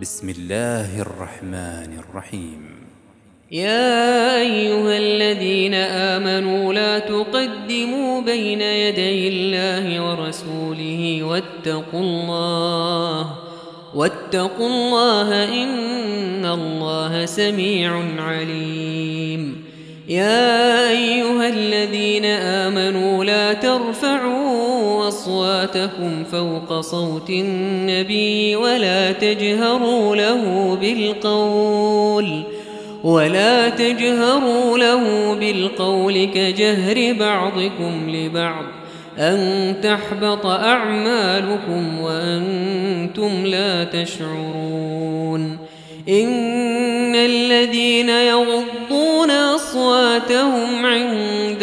بسم الله الرحمن الرحيم. يا أيها الذين آمنوا لا تقدموا بين يدي الله ورسوله واتقوا الله واتقوا الله إن الله سميع عليم. يا أيها الذين آمنوا لا ترفعوا أصواتكم فوق صوت النبي ولا تجهروا له بالقول ولا تجهروا له بالقول كجهر بعضكم لبعض أن تحبط أعمالكم وأنتم لا تشعرون إن الذين يغضون أصواتهم عند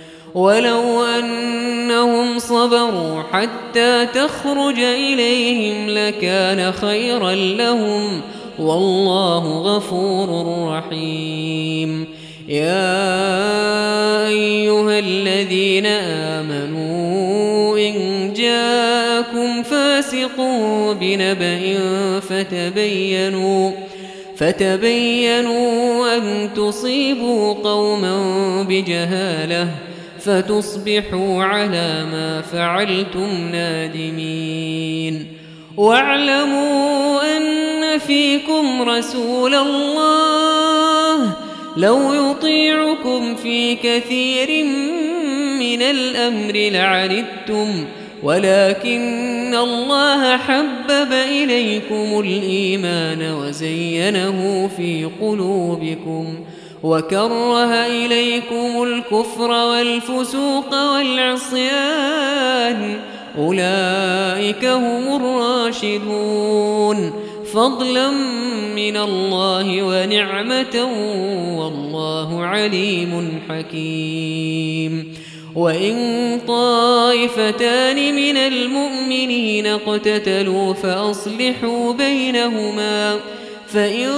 ولو أنهم صبروا حتى تخرج إليهم لكان خيرا لهم. والله غفور رحيم. يا أيها الذين آمنوا إن جاءكم فاسق بنبأ فتبينوا فتبينوا أن تصيبوا قوما بجهالة. فتصبحوا على ما فعلتم نادمين. واعلموا أن فيكم رسول الله. لو يطيعكم في كثير من الأمر لعنتم. ولكن الله حبب إليكم الإيمان وزينه في قلوبكم. وكره إليكم الكفر والفسوق والعصيان. أولئك هم الراشدون. فضلا من الله ونعمة والله عليم حكيم. وإن طائفتان من المؤمنين اقتتلوا فأصلحوا بينهما. فإن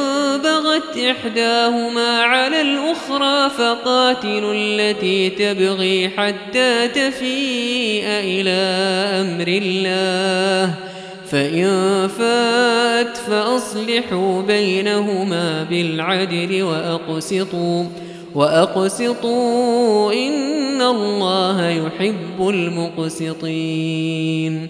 بغت إحداهما على الأخرى فقاتلوا التي تبغي حتى تفيء إلى أمر الله. فإن فات فأصلحوا بينهما بالعدل وأقسطوا وأقسطوا إن الله يحب المقسطين.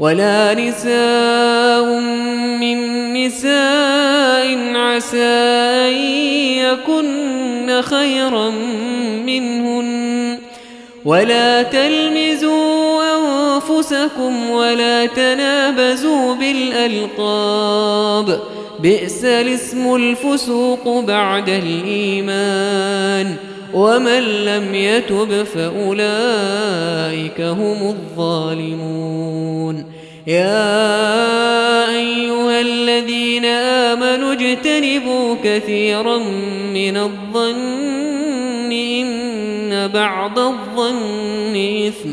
ولا نساء من نساء عسى أن يكن خيرا منهن. ولا تلمزوا أنفسكم ولا تنابزوا بالألقاب. بئس الاسم الفسوق بعد الإيمان. ومن لم يتب فأولئك هم الظالمون. يا أيها الذين آمنوا اجتنبوا كثيرا من الظن إن بعض الظن إثم.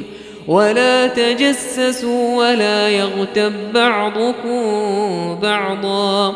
ولا تجسسوا ولا يغتب بعضكم بعضا.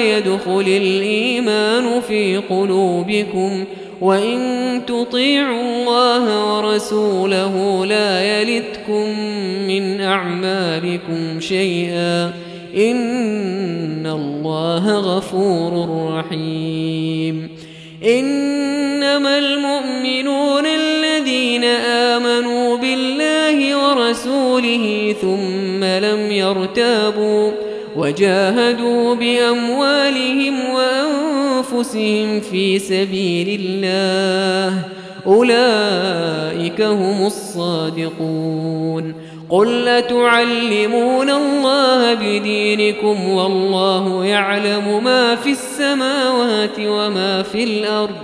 يدخل الإيمان في قلوبكم وإن تطيعوا الله ورسوله لا يلتكم من أعمالكم شيئا إن الله غفور رحيم إنما المؤمنون الذين آمنوا بالله ورسوله ثم لم يرتابوا وجاهدوا بأموالهم وأنفسهم في سبيل الله. أولئك هم الصادقون. قل أتعلمون الله بدينكم والله يعلم ما في السماوات وما في الأرض.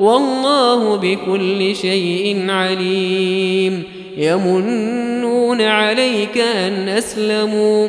والله بكل شيء عليم. يمنون عليك أن أسلموا.